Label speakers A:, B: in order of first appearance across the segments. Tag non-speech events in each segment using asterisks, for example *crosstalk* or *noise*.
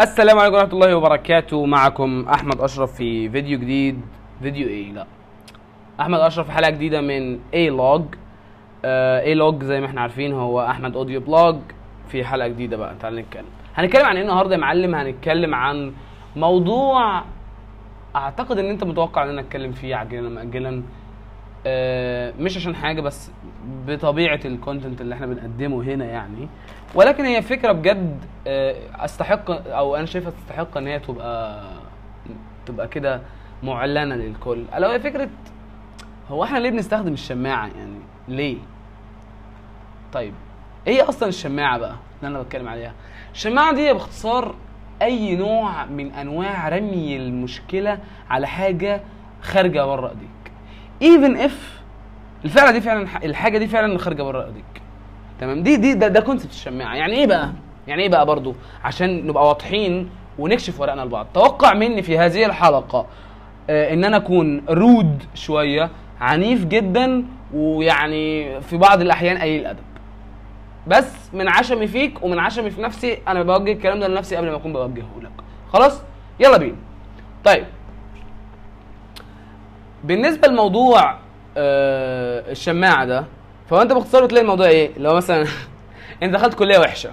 A: السلام عليكم ورحمة الله وبركاته. معكم أحمد أشرف في فيديو جديد. فيديو إيه؟ لا. أحمد أشرف في حلقة جديدة من A-log A-log زي ما إحنا عارفين هو أحمد audio blog في حلقة جديدة بقى. تعال نتكلم. هنتكلم عن إيه النهاردة يا معلم؟ هنتكلم عن موضوع أعتقد إن أنت متوقع إن أنا أتكلم فيه عاجلا أم آجلا مش عشان حاجة بس بطبيعة ال content اللي إحنا بنقدمه هنا يعني. ولكن هي فكرة بجد آه، أستحق أو أنا شايفها تستحق إن هي تبقى تبقى كده معلنة للكل. ألا وهي فكرة هو إحنا ليه بنستخدم الشماعة يعني؟ ليه؟ طيب إيه أصلا الشماعة بقى اللي أنا بتكلم عليها؟ الشماعة دي باختصار أي نوع من أنواع رمي المشكلة على حاجة خارجة بره إيديك. even if الفعلة دي فعلا الحاجة دي فعلا خارجة بره إيديك. تمام؟ دي دي ده, ده concept الشماعة. يعني إيه بقى؟ يعني إيه بقى برضو؟ عشان نبقى واضحين ونكشف ورقنا لبعض. توقع مني في هذه الحلقة آه إن أنا أكون rude شوية عنيف جدا ويعني في بعض الأحيان قليل الأدب. بس من عشمي فيك ومن عشمي في نفسي أنا بوجه الكلام ده لنفسي قبل ما أكون بوجهه لك. خلاص؟ يلا بينا. طيب بالنسبة لموضوع آه الشماعة ده فهو انت باختصار بتلاقي الموضوع إيه؟ هو مثلا *laughs* انت دخلت كلية وحشة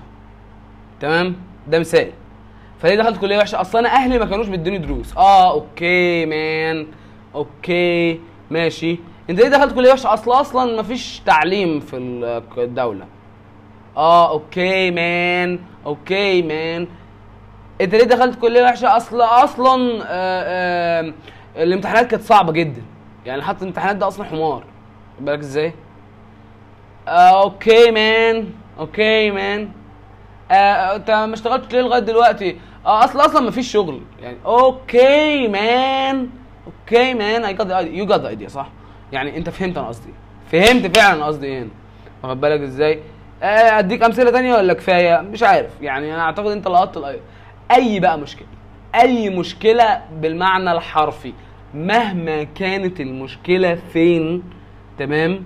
A: تمام؟ ده مثال. فليه دخلت كلية وحشة؟ أصلا أنا أهلي ما كانوش بيدوني دروس. آه okay man okay ماشي. انت ليه دخلت كلية وحشة؟ أصلا أصلا مفيش تعليم في الدولة. آه okay man okay man انت ليه دخلت كلية وحشة؟ أصلا أصلا آه آه الامتحانات كانت صعبة جدا. يعني حتى الامتحانات ده أصلا حمار. بالك إزاي؟ آه okay man. okay man. آه أنت ما اشتغلتش ليه لغاية دلوقتي؟ آه أصلا أصلا ما فيش شغل. يعني okay man. okay man. I get you get idea صح؟ يعني أنت فهمت أنا قصدي فهمت فعلا قصدي إيه هنا. واخد بالك إزاي؟ آه أديك أمثلة تانية ولا كفاية؟ مش عارف. يعني أنا أعتقد أنت لقطت أي بقى مشكلة. أي مشكلة بالمعنى الحرفي. مهما كانت المشكلة فين تمام؟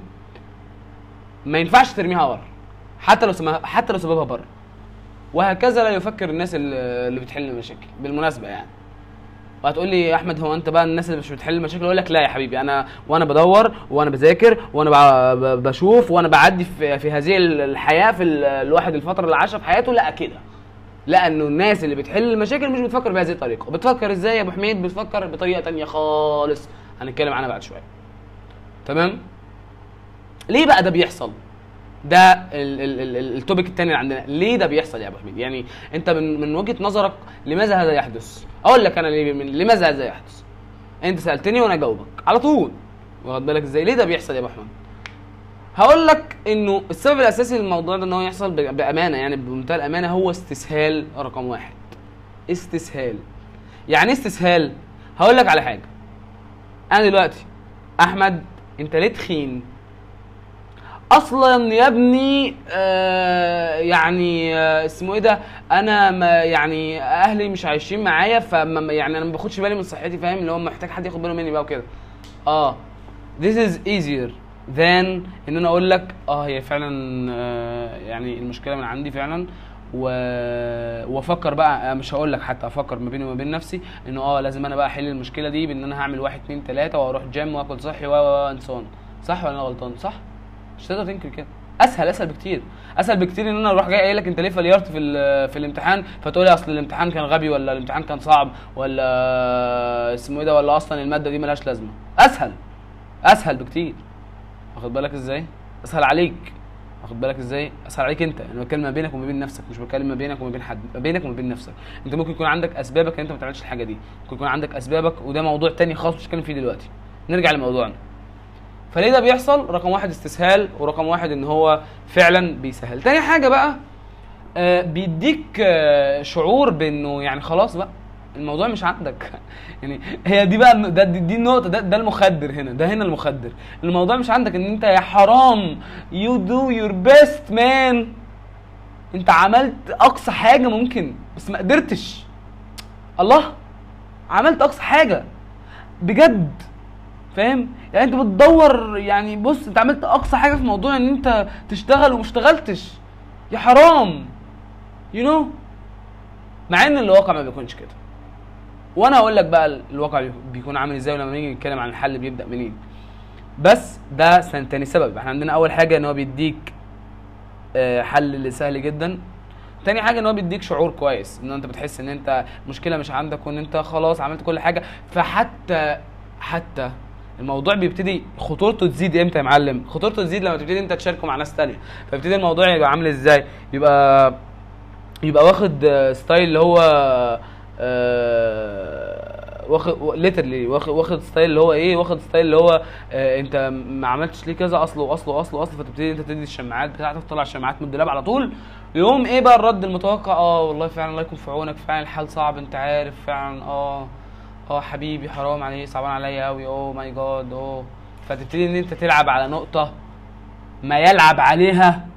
A: ما ينفعش ترميها بره. حتى لو سمها حتى لو سببها بره. وهكذا لا يفكر الناس اللي بتحل المشاكل بالمناسبة يعني. وهتقول لي يا أحمد هو أنت بقى الناس اللي مش بتحل المشاكل؟ أقول لك لا يا حبيبي أنا وأنا بدور وأنا بذاكر وأنا بشوف وأنا بعدي في, في هذه الحياة في الواحد الفترة اللي عاشها في حياته. لا كده. لأنه الناس اللي بتحل المشاكل مش بتفكر بهذه الطريقة. بتفكر إزاي يا أبو حميد؟ بتفكر بطريقة تانية خالص. هنتكلم عنها بعد شوية. تمام؟ ليه بقى ده بيحصل؟ ده التوبيك الثاني اللي عندنا. ليه ده بيحصل يا أبو حميد؟ يعني أنت من من وجهة نظرك لماذا هذا يحدث؟ أقول لك أنا ليه من لماذا هذا يحدث؟ أنت سألتني وأنا أجاوبك. على طول. واخد بالك إزاي؟ ليه ده بيحصل يا أبو حميد؟ هقول لك إنه السبب الأساسي للموضوع ده إن هو يحصل بأمانة يعني بمنتهى الأمانة هو استسهال رقم واحد. استسهال. يعني استسهال؟ هقول لك على حاجة. أنا دلوقتي أحمد أنت ليه تخين؟ أصلا يا ابني آه يعني آه اسمه إيه ده؟ أنا ما يعني أهلي مش عايشين معايا فما يعني أنا ما باخدش بالي من صحتي فاهم؟ اللي هو محتاج حد ياخد باله مني بقى وكده. آه. This is easier. Than إن أنا أقول لك آه هي فعلا آه يعني المشكلة من عندي فعلا. و... وأفكر بقى مش هقول لك حتى أفكر ما بيني وما بين نفسي انه آه لازم أنا بقى أحل المشكلة دي بإن أنا هعمل واحد اتنين تلاتة وأروح جيم وآكل صحي و و صح ولا أنا غلطان؟ صح؟ مش تقدر تنكر كده. أسهل أسهل بكتير. أسهل بكتير إن أنا أروح جاي قايل لك أنت ليه فليرت في في الامتحان؟ فتقول لي أصل الامتحان كان غبي ولا الامتحان كان صعب ولا اسمه إيه ده ولا أصلا المادة دي ملهاش لازمة. أسهل. أسهل بكتير. واخد بالك إزاي؟ اسهل عليك. واخد بالك إزاي؟ اسهل عليك انت. أنا بتكلم ما بينك وما بين نفسك مش بتكلم ما بينك وما بين حد ما بينك وما بين نفسك. انت ممكن يكون عندك اسبابك ان انت ما تعملش الحاجة دي. ممكن يكون عندك اسبابك وده موضوع تاني خالص مش هتكلم فيه دلوقتي. نرجع لموضوعنا. فليه ده بيحصل؟ رقم واحد استسهال ورقم واحد ان هو فعلا بيسهل. تاني حاجة بقى آه بيديك آه شعور بإنه يعني خلاص بقى. الموضوع مش عندك. *laughs* يعني هي دي بقى ده دي, دي النقطة ده, ده المخدر هنا ده هنا المخدر. الموضوع مش عندك إن أنت يا حرام you do your best man أنت عملت أقصى حاجة ممكن بس ما قدرتش. الله عملت أقصى حاجة. بجد. فاهم؟ يعني أنت بتدور يعني بص أنت عملت أقصى حاجة في موضوع إن أنت تشتغل وما اشتغلتش. يا حرام. you you know مع إن الواقع ما بيكونش كده. وأنا هقول لك بقى الواقع بيكون عامل إزاي ولما نيجي نتكلم عن الحل بيبدأ منين. بس ده تاني سبب. إحنا عندنا أول حاجة إن هو بيديك آه، حل سهل جدا. تاني حاجة إن هو بيديك شعور كويس. إن أنت بتحس إن أنت مشكلة مش عندك وإن أنت خلاص عملت كل حاجة. فحتى حتى الموضوع بيبتدي خطورته تزيد إمتى يا معلم؟ خطورته تزيد لما تبتدي أنت تشاركه مع ناس تانية. فيبتدي الموضوع يبقى عامل إزاي؟ يبقى يبقى واخد آه، style اللي هو واخد literally واخد style اللي هو إيه؟ واخد style اللي هو آه أنت ما عملتش ليه كذا؟ أصله واصله واصله واصله فتبتدي أنت تدي الشماعات بتاعتك تطلع الشماعات من الدولاب على طول. يقوم إيه بقى؟ الرد المتوقع. آه والله فعلا الله يكون في عونك. فعلا الحال صعب أنت عارف. فعلا آه آه حبيبي حرام عليه صعبان عليا قوي oh my God oh فتبتدي إن أنت تلعب على نقطة ما يلعب عليها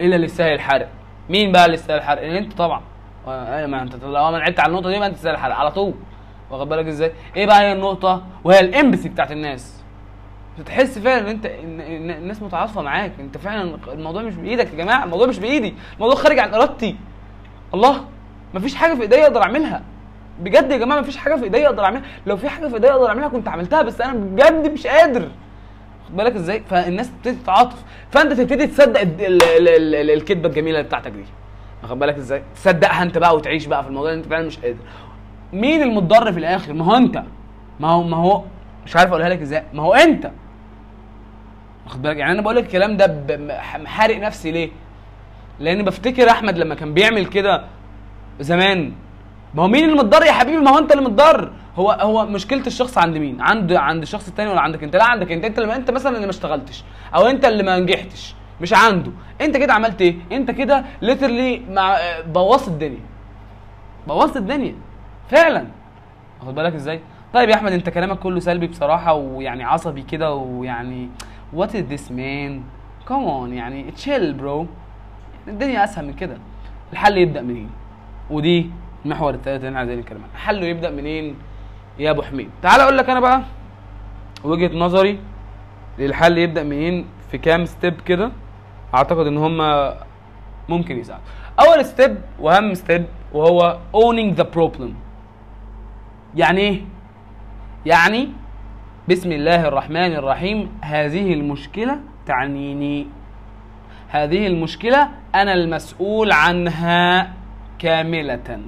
A: إلا اللي يستاهل الحرق. مين بقى اللي يستاهل الحرق؟ انت طبعا. آه، ما أنت لو ما لعبت على النقطة دي يبقى أنت تستاهل الحرق على طول. واخد بالك إزاي؟ إيه بقى هي النقطة؟ وهي الإمبسي بتاعت الناس. بتحس فعلا إن أنت إن إن الناس متعاطفة معاك. أنت فعلا الموضوع مش بإيدك يا جماعة الموضوع مش بإيدي. الموضوع خارج عن إرادتي. الله مفيش حاجة في إيديا أقدر أعملها. بجد يا جماعة مفيش حاجة في إيديا أقدر أعملها. لو في حاجة في إيديا أقدر أعملها كنت عملتها بس أنا بجد مش قادر. خد بالك إزاي؟ فالناس تبتدي تتعاطف. فأنت تبتدي تصدق ال- ال- ال- ال- الكذبة الجميلة بتاعتك دي. واخد بالك إزاي؟ تصدقها انت بقى وتعيش بقى في الموضوع انت فعلا مش قادر. مين المتضرر في الآخر؟ ما هو انت. ما هو ما هو مش عارف أقولها لك إزاي. ما هو انت. واخد بالك؟ يعني أنا بقول لك الكلام ده محارق نفسي ليه؟ لأن بفتكر أحمد لما كان بيعمل كده زمان. ما هو مين اللي متضرر يا حبيبي؟ ما هو انت اللي متضرر. هو هو مشكلة الشخص عند مين؟ عند عند الشخص التاني ولا عندك انت؟ لا عندك انت. انت اللي انت مثلا اللي ما اشتغلتش أو انت اللي ما نجحتش. مش عنده. انت كده عملت إيه؟ انت كده literally مع بوظت الدنيا. بوظت الدنيا. فعلا. واخد بالك إزاي؟ طيب يا أحمد انت كلامك كله سلبي بصراحة ويعني عصبي كده ويعني what is this man كمان يعني تشيل bro الدنيا أسهل من كده. الحل يبدأ منين؟ ودي المحور الثالث اللي إحنا عايزين نتكلم عنه. حله يبدأ منين يا أبو حميد؟ تعال أقول لك أنا بقى وجهة نظري. للحل يبدأ منين في كام step كده؟ أعتقد إن هم ممكن يساعدوا. أول step وأهم step وهو owning the problem. يعني إيه؟ يعني بسم الله الرحمن الرحيم هذه المشكلة تعنيني. هذه المشكلة أنا المسؤول عنها كاملة.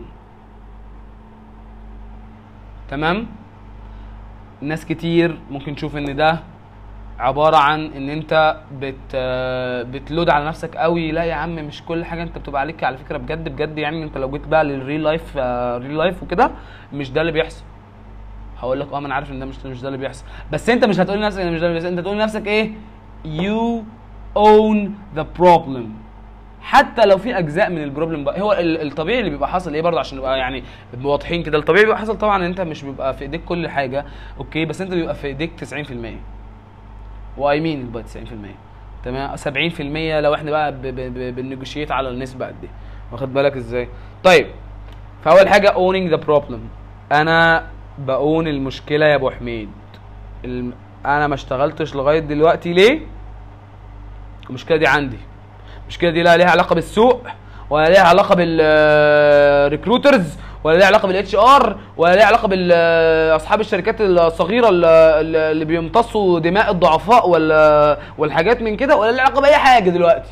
A: تمام؟ ناس كتير ممكن تشوف إن ده عبارة عن إن أنت بت بت load على نفسك قوي. لا يا عم مش كل حاجة أنت بتبقى عليك على فكرة. بجد بجد يعني أنت لو جيت بقى لل real life real life وكده مش ده اللي بيحصل. هقول لك آه ما أنا عارف إن ده مش مش ده اللي بيحصل. بس أنت مش هتقول لنفسك مش ده اللي بيحصل. أنت تقول لنفسك إيه؟ You own the problem. حتى لو في أجزاء من ال problem بقى هو ال- الطبيعي اللي بيبقى حاصل إيه برضه؟ عشان نبقى يعني واضحين كده. الطبيعي بيبقى حاصل طبعا إن أنت مش بيبقى في إيديك كل حاجة okay؟ بس أنت بيبقى في إيديك 90% و I mean بقى 90% تمام؟ 70% لو إحنا بقى ب- ب- ب- بن negotiate على النسبة قد إيه. واخد بالك إزاي؟ طيب فأول حاجة owning the problem. أنا ب own المشكلة يا أبو حميد. أنا ما اشتغلتش لغاية دلوقتي ليه؟ المشكلة دي عندي. المشكلة دي لا ليها علاقة بالسوق ولا ليها علاقة بال recruiters ولا ليها علاقة بال HR ولا ليها علاقة باصحاب الشركات الصغيرة اللي بيمتصوا دماء الضعفاء ولا والحاجات من كده ولا ليها علاقة بأي حاجة دلوقتي.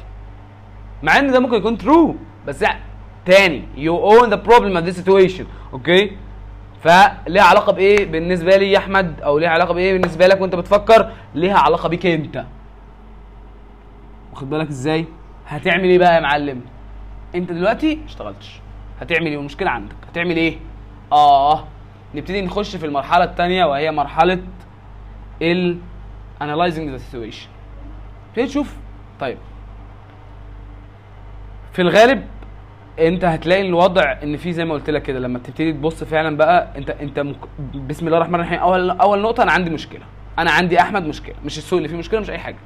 A: مع إن ده ممكن يكون true بس يعني تاني you own the problem of this situation okay فليها علاقة بإيه بالنسبة لي يا أحمد؟ أو ليها علاقة بإيه بالنسبة لك وأنت بتفكر؟ ليها علاقة بيك أنت. واخد بالك إزاي؟ هتعمل إيه بقى يا معلم؟ أنت دلوقتي اشتغلتش. هتعمل إيه؟ والمشكلة عندك. هتعمل إيه؟ آه. نبتدي نخش في المرحلة الثانية وهي مرحلة ال analyzing the situation. تبتدي تشوف. طيب. في الغالب أنت هتلاقي الوضع إن في زي ما قلت لك كده لما تبتدي تبص فعلا بقى أنت أنت مك... بسم الله الرحمن الرحيم. أول أول نقطة أنا عندي مشكلة. أنا عندي أحمد مشكلة. مش السوق اللي فيه مشكلة مش أي حاجة.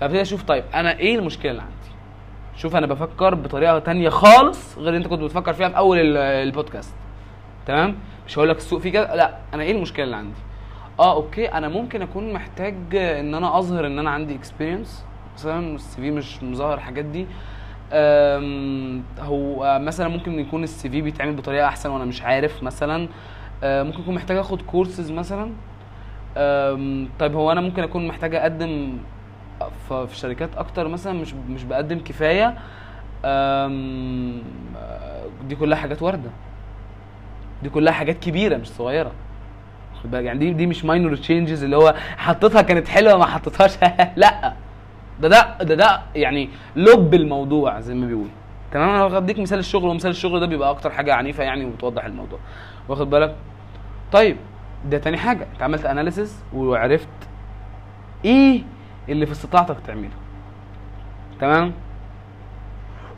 A: فابتدي أشوف طيب أنا إيه المشكلة اللي عندي؟ شوف أنا بفكر بطريقة تانية خالص غير اللي أنت كنت بتفكر فيها في أول ال- البودكاست. تمام؟ مش هقول لك السوق فيه كده لا أنا إيه المشكلة اللي عندي؟ آه okay أنا ممكن أكون محتاج إن أنا أظهر إن أنا عندي experience مثلا ال CV مش مظهر الحاجات دي. هو مثلا ممكن يكون ال CV بيتعمل بطريقة أحسن وأنا مش عارف مثلا. أه، ممكن أكون محتاج آخد كورسز مثلا. طيب هو أنا ممكن أكون محتاج أقدم في شركات أكتر مثلا مش مش بقدم كفاية دي كلها حاجات واردة. دي كلها حاجات كبيرة مش صغيرة. يعني دي دي مش minor changes اللي هو حطيتها كانت حلوة ما حطيتهاش *laughs* لا. ده ده ده ده يعني لب الموضوع زي ما بيقول تمام؟ أنا هديك مثال الشغل ومثال الشغل ده بيبقى أكتر حاجة عنيفة يعني وبتوضح الموضوع. واخد بالك؟ طيب ده تاني حاجة. أنت عملت analysis وعرفت إيه اللي في استطاعتك تعمله. تمام؟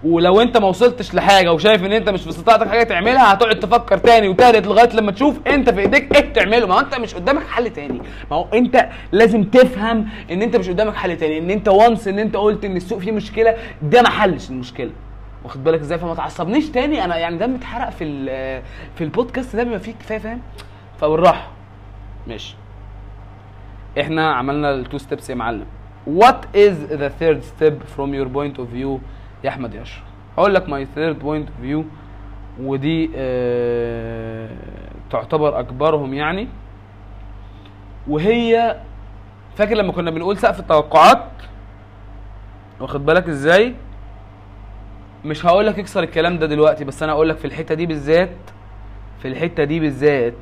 A: ولو انت ما وصلتش لحاجة وشايف ان انت مش في استطاعتك حاجة تعملها هتقعد تفكر تاني وتالت لغاية لما تشوف انت في ايديك إيه تعمله ما هو انت مش قدامك حل تاني. ما هو انت لازم تفهم ان انت مش قدامك حل تاني ان انت once ان انت قلت ان السوق فيه مشكلة ده ما حلش المشكلة. واخد بالك إزاي؟ فما تعصبنيش تاني. أنا يعني دمي اتحرق في في البودكاست ده بما فيه كفاية فاهم؟ فبالراحة. ماشي. إحنا عملنا ال two steps يا معلم. what is the third step from your point of view يا احمد يا اشرف هقول لك my third point of view ودي آه تعتبر أكبرهم يعني. وهي فاكر لما كنا بنقول سقف التوقعات؟ واخد بالك إزاي؟ مش هقول لك اكسر الكلام ده دلوقتي بس أنا هقول لك في الحتة دي بالذات في الحتة دي بالذات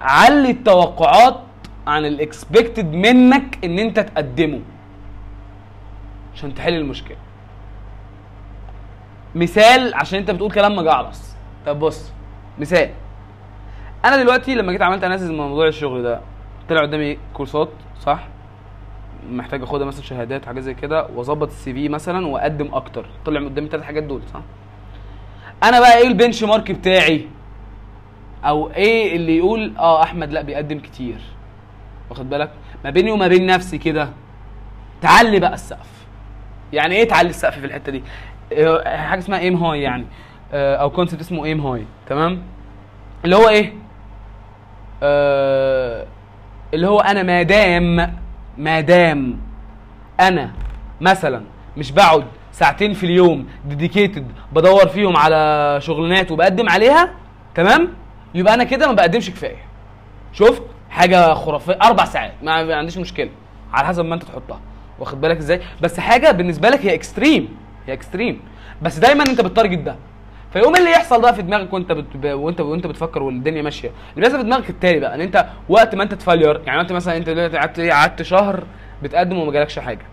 A: علي التوقعات عن الاكسبكتد منك إن أنت تقدمه. عشان تحل المشكلة. مثال عشان أنت بتقول كلام مجعلص طب بص مثال. أنا دلوقتي لما جيت عملت analysis من موضوع الشغل ده طلع قدامي كورسات صح؟ محتاج أخدها مثلا شهادات حاجات زي كده وأظبط ال CV مثلا وأقدم أكتر. طلع قدامي الثلاث حاجات دول صح؟ أنا بقى إيه ال benchmark بتاعي؟ أو إيه اللي يقول آه أحمد لأ بيقدم كتير؟ واخد بالك؟ ما بيني وما بين نفسي كده. تعلي بقى السقف. يعني إيه تعلي السقف في الحتة دي؟ آه، حاجة اسمها aim high يعني. آه، أو concept اسمه aim high تمام؟ اللي هو إيه؟ آه، اللي هو أنا ما دام ما دام أنا مثلا مش بقعد ساعتين في اليوم dedicated بدور فيهم على شغلانات وبقدم عليها تمام؟ يبقى أنا كده ما بقدمش كفاية. شفت؟ حاجة خرافية. أربع ساعات. ما عنديش مشكلة. على حسب ما أنت تحطها. واخد بالك إزاي؟ بس حاجة بالنسبة لك هي extreme هي extreme بس دايما أنت ب target ده. فيقوم اللي يحصل بقى في دماغك وأنت بت... ب- وانت وأنت بتفكر والدنيا ماشية؟ اللي بيحصل في دماغك التالي بقى إن أنت وقت ما أنت ت failure يعني انت مثلا أنت دلوقتي قعدت إيه قعدت شهر بتقدم وما جالكش حاجة.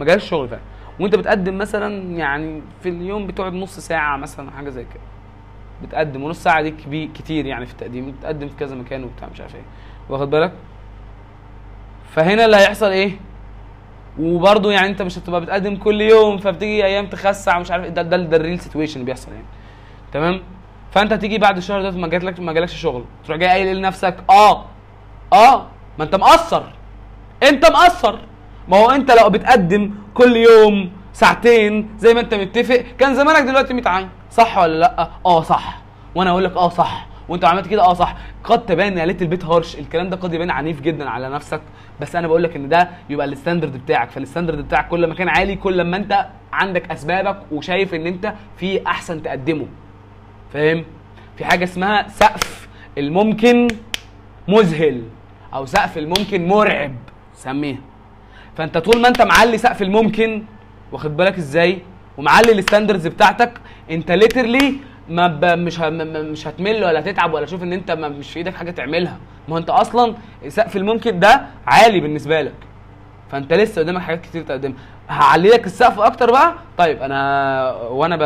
A: ما جالكش شغل فعلا. وأنت بتقدم مثلا يعني في اليوم بتقعد نص ساعة مثلا حاجة زي كده. بتقدم ونص ساعة دي كبير كتير يعني في التقديم بتقدم في كذا مكان وبتاع مش عارف إيه. واخد بالك؟ فهنا اللي هيحصل إيه؟ وبرضه يعني انت مش هتبقى بتقدم كل يوم فبتيجي أيام تكسل مش عارف إيه. ده ده, ده ال real situation اللي بيحصل يعني. تمام؟ فانت تيجي بعد الشهر ده ما جاتلك ما جالكش شغل. تروح جاي قايل لنفسك آه آه ما انت مقصر. انت مقصر. ما هو انت لو بتقدم كل يوم ساعتين زي ما انت متفق كان زمانك دلوقتي متعين. صح ولا لا؟ آه صح. وأنا أقول لك آه صح. وانت عملت كده؟ آه صح. قد تبان يا ليت البيت هارش الكلام ده قد يبان عنيف جدا على نفسك. بس أنا بقول لك إن ده يبقى الستاندرد بتاعك. فالستاندرد بتاعك كل ما كان عالي كل ما أنت عندك أسبابك وشايف إن أنت في أحسن تقدمه. فاهم؟ في حاجة اسمها سقف الممكن مذهل أو سقف الممكن مرعب. سميها. فأنت طول ما أنت معلي سقف الممكن واخد بالك إزاي؟ ومعلي ال standards بتاعتك انت literally ما ب... مش ه... مش هتمل ولا تتعب ولا تشوف ان انت ما مش في إيدك حاجة تعملها. ما انت أصلا سقف الممكن ده عالي بالنسبة لك. فانت لسه قدامك حاجات كتير تقدمها. هعلي لك السقف أكتر بقى. طيب أنا وأنا ب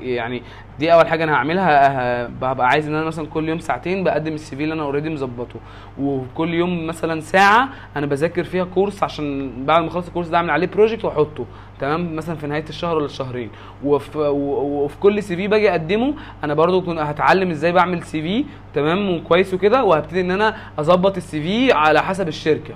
A: يعني دي أول حاجة أنا هعملها ه- هبقى عايز إن أنا مثلا كل يوم ساعتين بقدم ال CV اللي أنا already مظبطه. وكل يوم مثلا ساعة أنا بذاكر فيها كورس عشان بعد ما أخلص الكورس ده أعمل عليه project وأحطه. تمام؟ مثلا في نهاية الشهر ولا الشهرين. وفي, وفي كل CV باجي أقدمه أنا برضو كنت هتعلم إزاي بعمل CV. تمام؟ وكويس وكده. وهبتدي إن أنا أظبط ال CV على حسب الشركة.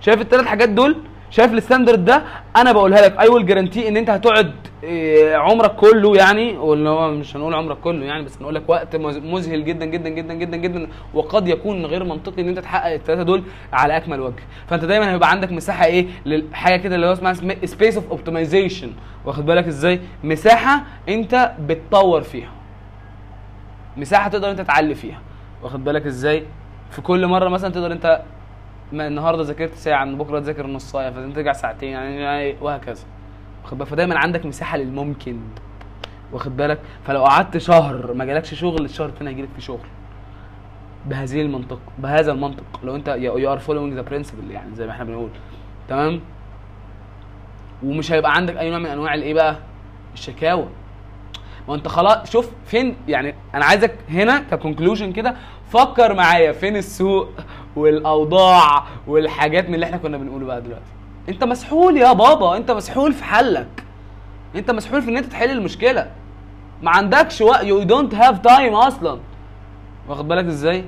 A: شايف الثلاث حاجات دول؟ شايف ال standard ده؟ أنا بقولها لك I will guarantee إن أنت هتقعد إيه، عمرك كله يعني واللي هو مش هنقول عمرك كله يعني بس هنقول لك وقت مذهل جدا جدا جدا جدا جدا وقد يكون غير منطقي إن أنت تحقق الثلاثه دول على أكمل وجه. فأنت دايما هيبقى عندك مساحة إيه؟ لحاجه كده اللي هو اسمها space of optimization واخد بالك إزاي؟ مساحة أنت بتطور فيها. مساحة تقدر أنت تعلي فيها. واخد بالك إزاي؟ في كل مرة مثلا تقدر أنت ما النهارده ذاكرت ساعة من بكرة تذاكر نص ساعة فانت ترجع ساعتين يعني يعني وهكذا. واخد بالك؟ فدايما عندك مساحة للممكن. واخد بالك؟ فلو قعدت شهر ما جالكش شغل الشهر التاني هيجيلك في شغل. بهذه المنطق بهذا المنطق. لو انت you are following the principle يعني زي ما إحنا بنقول. تمام؟ ومش هيبقى عندك أي نوع من أنواع الإيه بقى؟ الشكاوى. ما انت خلاص شوف فين يعني أنا عايزك هنا ك conclusion كده فكر معايا فين السوق؟ والأوضاع والحاجات من اللي إحنا كنا بنقوله بقى دلوقتي. انت مسحول يا بابا انت مسحول في حلك. انت مسحول في ان انت تحل المشكلة. ما عندكش وقت you don't have time أصلا. واخد بالك إزاي؟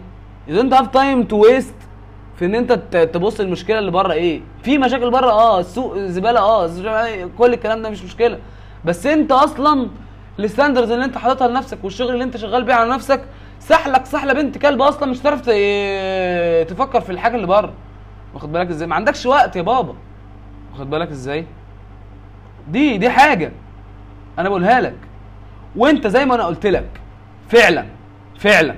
A: you don't have time to waste في ان انت تبص المشكلة اللي بره إيه. في مشاكل بره آه السوق زباله آه كل الكلام ده مش مشكلة. بس انت أصلا ال standards اللي انت حاططها لنفسك والشغل اللي انت شغال بيه على نفسك سحلك سحلة بنت كلب أصلا مش هتعرف تفكر في الحاجة اللي بره. واخد بالك إزاي؟ ما عندكش وقت يا بابا. واخد بالك إزاي؟ دي دي حاجة أنا بقولها لك. وأنت زي ما أنا قلت لك فعلا فعلا.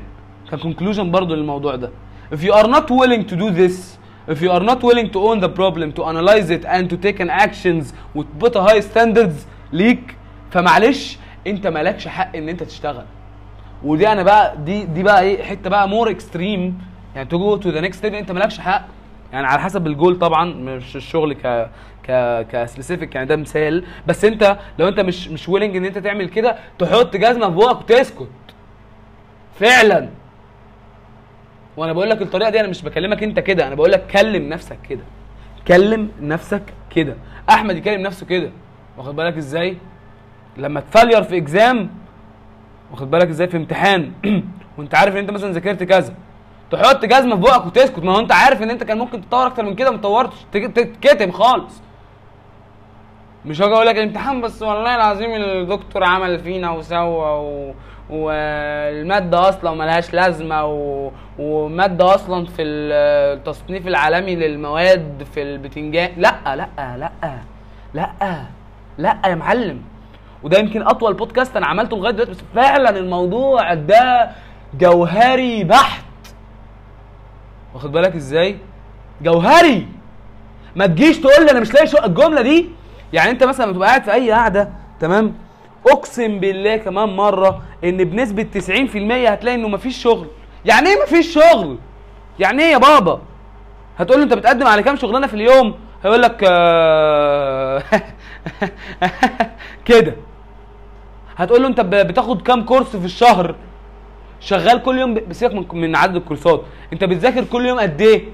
A: ك conclusion برضو للموضوع ده. If you are not willing to do this if you are not willing to own the problem to analyze it and to take an actions وتحط high standards ليك فمعلش أنت مالكش حق إن أنت تشتغل. ودي أنا بقى دي دي بقى إيه حتة بقى more extreme يعني to go to the next step انت مالكش حق. يعني على حسب الجول طبعا مش الشغل ك ك ك specific يعني ده مثال. بس انت لو انت مش مش willing ان انت تعمل كده تحط جزمة في بوقك وتسكت. فعلا. وأنا بقول لك الطريقة دي أنا مش بكلمك انت كده أنا بقول لك كلم نفسك كده. كلم نفسك كده. أحمد يكلم نفسه كده. واخد بالك إزاي؟ لما ت failure في exam واخد بالك إزاي في امتحان؟ *clears throat* وانت عارف ان انت مثلا ذاكرت كذا. تحط جزمة في بقك وتسكت. ما هو انت عارف ان انت كان ممكن تطور أكتر من كده ما طورتش تك- تتكتم خالص. مش هاجي أقول لك الامتحان بس والله العظيم الدكتور عمل فينا وسوى و... والمادة أصلا ملهاش لازمة و... ومادة أصلا في التصنيف العالمي للمواد في البتنجان. لأ لأ لأ لأ لأ يا معلم. وده يمكن أطول بودكاست أنا عملته لغاية دلوقتي بس فعلا الموضوع ده جوهري بحت. واخد بالك إزاي؟ جوهري! ما تجيش تقول لي أنا مش لاقي شقه الجملة دي؟ يعني أنت مثلا لما تبقى قاعد في أي قعدة تمام؟ أقسم بالله كمان مرة إن بنسبة 90% هتلاقي إنه مفيش شغل. يعني إيه مفيش شغل؟ يعني إيه يا بابا؟ هتقول له أنت بتقدم على كام شغلانة في اليوم؟ هيقول لك آه، *laughs* كده. هتقول له انت بتاخد كام كورس في الشهر؟ شغال كل يوم بسيبك من عدد الكورسات. انت بتذاكر كل يوم قد إيه؟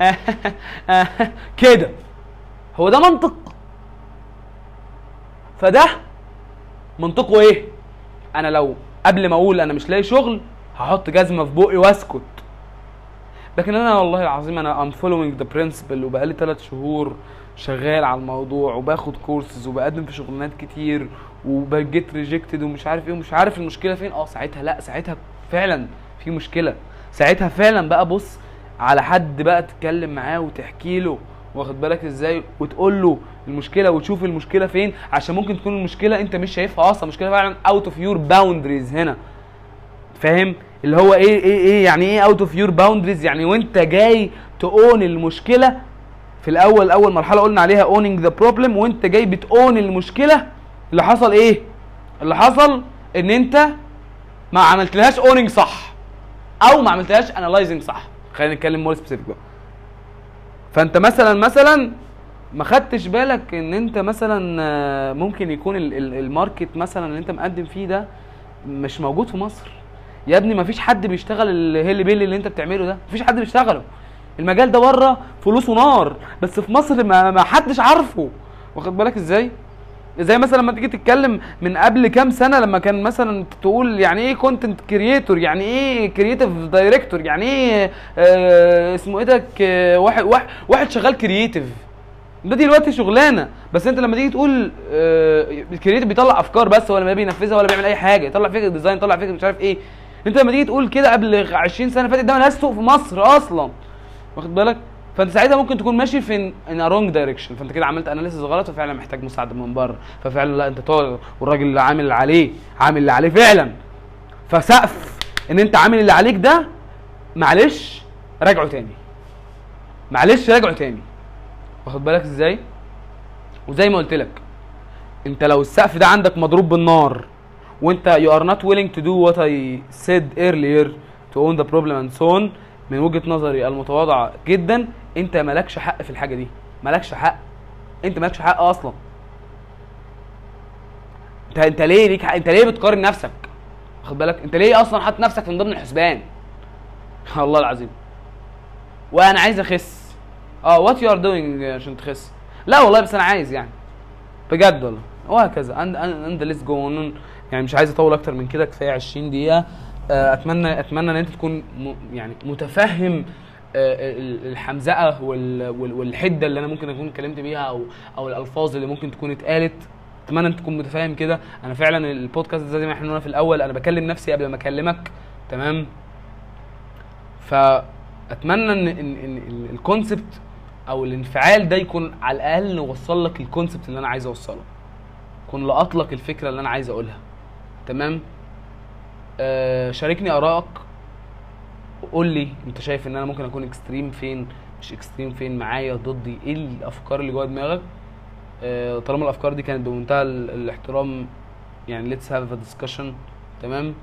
A: *laughs* كده. هو ده منطق. فده منطقه إيه؟ أنا لو قبل ما أقول أنا مش لاقي شغل هحط جزمة في بقي واسكت. لكن أنا والله العظيم أنا I'm following the principle وبقالي ثلاث شهور شغال على الموضوع وباخد كورسز وبقدم في شغلانات كتير وب get rejected ومش عارف إيه ومش عارف المشكلة فين. آه ساعتها لأ ساعتها فعلا في مشكلة. ساعتها فعلا بقى بص على حد بقى تتكلم معاه وتحكي له واخد بالك إزاي؟ وتقول له المشكلة وتشوف المشكلة فين عشان ممكن تكون المشكلة أنت مش شايفها أصلا. المشكلة فعلا out of your boundaries هنا. فاهم؟ اللي هو إيه إيه إيه يعني إيه out of your boundaries يعني وأنت جاي ت own المشكلة في الأول أول مرحلة قلنا عليها owning the problem وأنت جاي بت own المشكلة اللي حصل إيه؟ اللي حصل إن أنت ما عملتلهاش owning صح أو ما عملتلهاش analyzing صح. خلينا نتكلم more specific بقى. فأنت مثلا مثلا ما خدتش بالك إن أنت مثلا آه، ممكن يكون ال- ال- ال market مثلا اللي أنت مقدم فيه ده مش موجود في مصر؟ يا ابني ما فيش حد بيشتغل الهيلي بيلي اللي انت بتعمله ده. مفيش حد بيشتغله. المجال ده بره فلوسه نار. بس في مصر ما, ما حدش عارفه. واخد بالك إزاي؟ زي مثلا لما تيجي تتكلم من قبل كام سنة لما كان مثلا تقول يعني إيه content creator يعني إيه creative director يعني إيه آه اسمه إيه ده واحد واحد واحد شغال creative ده دلوقتي شغلانة. بس انت لما تيجي تقول آه ال creative بيطلع أفكار بس ولا ما بينفذها ولا بيعمل أي حاجة. يطلع فكره design يطلع فكره مش عارف إيه. انت لما تيجي تقول كده قبل 20 سنة فاتت ده ملهاش سوق في مصر أصلا. واخد بالك؟ فانت ساعتها ممكن تكون ماشي في in wrong direction فانت كده عملت analysis غلط وفعلا محتاج مساعدة من بره. ففعلا لا انت تقعد والراجل اللي عامل اللي عليه عامل اللي عليه فعلا. فسقف ان انت عامل اللي عليك ده معلش راجعه تاني. معلش راجعه تاني. واخد بالك إزاي؟ وزي ما قلت لك انت لو السقف ده عندك مضروب بالنار وانت you are not willing to do what I said earlier to own the problem and so on من وجهة نظري المتواضعة جدا أنت مالكش حق في الحاجة دي. مالكش حق. أنت مالكش حق أصلا. أنت أنت ليه ليك؟ أنت ليه بتقارن نفسك؟ واخد بالك؟ أنت ليه أصلا حاطط نفسك من ضمن الحسبان؟ *laughs* والله العظيم. وأنا عايز أخس. آه what you are doing عشان تخس؟ لا والله بس أنا عايز يعني. بجد والله. وهكذا. and let's go يعني مش عايز أطول أكتر من كده كفاية 20 دقيقة. آه، أتمنى أتمنى إن أنت تكون يعني متفهم آه، ال- الحمزقه وال- وال- والحدة اللي أنا ممكن أكون اتكلمت بيها أو أو الألفاظ اللي ممكن تكون اتقالت. أتمنى إن تكون متفاهم كده. أنا فعلا البودكاست زي ما إحنا قلنا في الأول أنا بكلم نفسي قبل ما أكلمك. تمام؟ فأتمنى إن إن إن ال concept أو الانفعال ده يكون على الأقل نوصل لك ال concept اللي أنا عايز أوصله. يكون لقط لك الفكرة اللي أنا عايز أقولها. تمام؟ آه شاركني آرائك. قول لي أنت شايف إن أنا ممكن أكون extreme فين مش extreme فين معايا ضدي إيه الأفكار اللي جوه دماغك؟ آه طالما الأفكار دي كانت بمنتهى ال- الاحترام يعني let's have a discussion تمام؟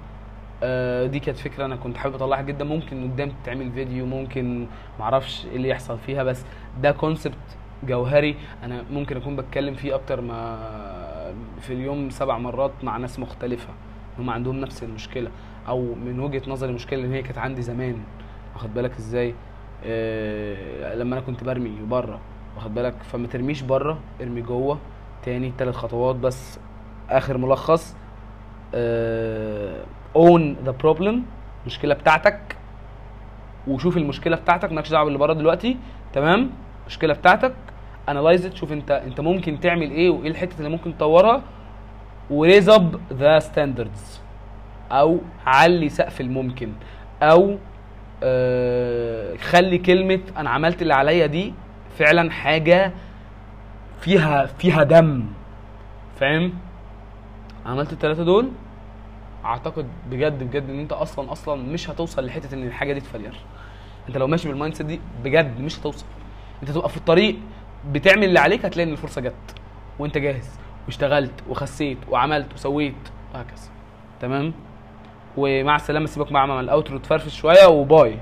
A: آه دي كانت فكرة أنا كنت حابب أطلعها جدا. ممكن قدام تعمل فيديو ممكن معرفش إيه اللي يحصل فيها بس ده concept جوهري. أنا ممكن أكون بتكلم فيه أكتر ما في اليوم سبع مرات مع ناس مختلفة هم عندهم نفس المشكلة أو من وجهة نظري المشكلة اللي هي كانت عندي زمان واخد بالك إزاي؟ آه لما أنا كنت برمي بره واخد بالك؟ فما ترميش بره ارمي جوه تاني تلات خطوات بس آخر ملخص own the problem المشكلة بتاعتك وشوف المشكلة بتاعتك مالكش دعوة باللي بره دلوقتي تمام؟ المشكلة بتاعتك analyze شوف انت انت ممكن تعمل إيه وايه الحتة اللي ممكن تطورها و raise up the standards. أو علي سقف الممكن. أو آه خلي كلمة أنا عملت اللي عليا دي فعلا حاجة فيها فيها دم. فاهم؟ عملت الثلاثه دول؟ أعتقد بجد بجد إن أنت أصلا أصلا مش هتوصل لحتة إن الحاجة دي ت failure أنت لو ماشي بال mindset دي بجد مش هتوصل. أنت تبقى في الطريق بتعمل اللي عليك هتلاقي إن الفرصة جت. وأنت جاهز واشتغلت وخسيت وعملت وسويت وهكذا. تمام؟ ومع السلامة سيبك مع مع ال outro تفرفش شوية و bye.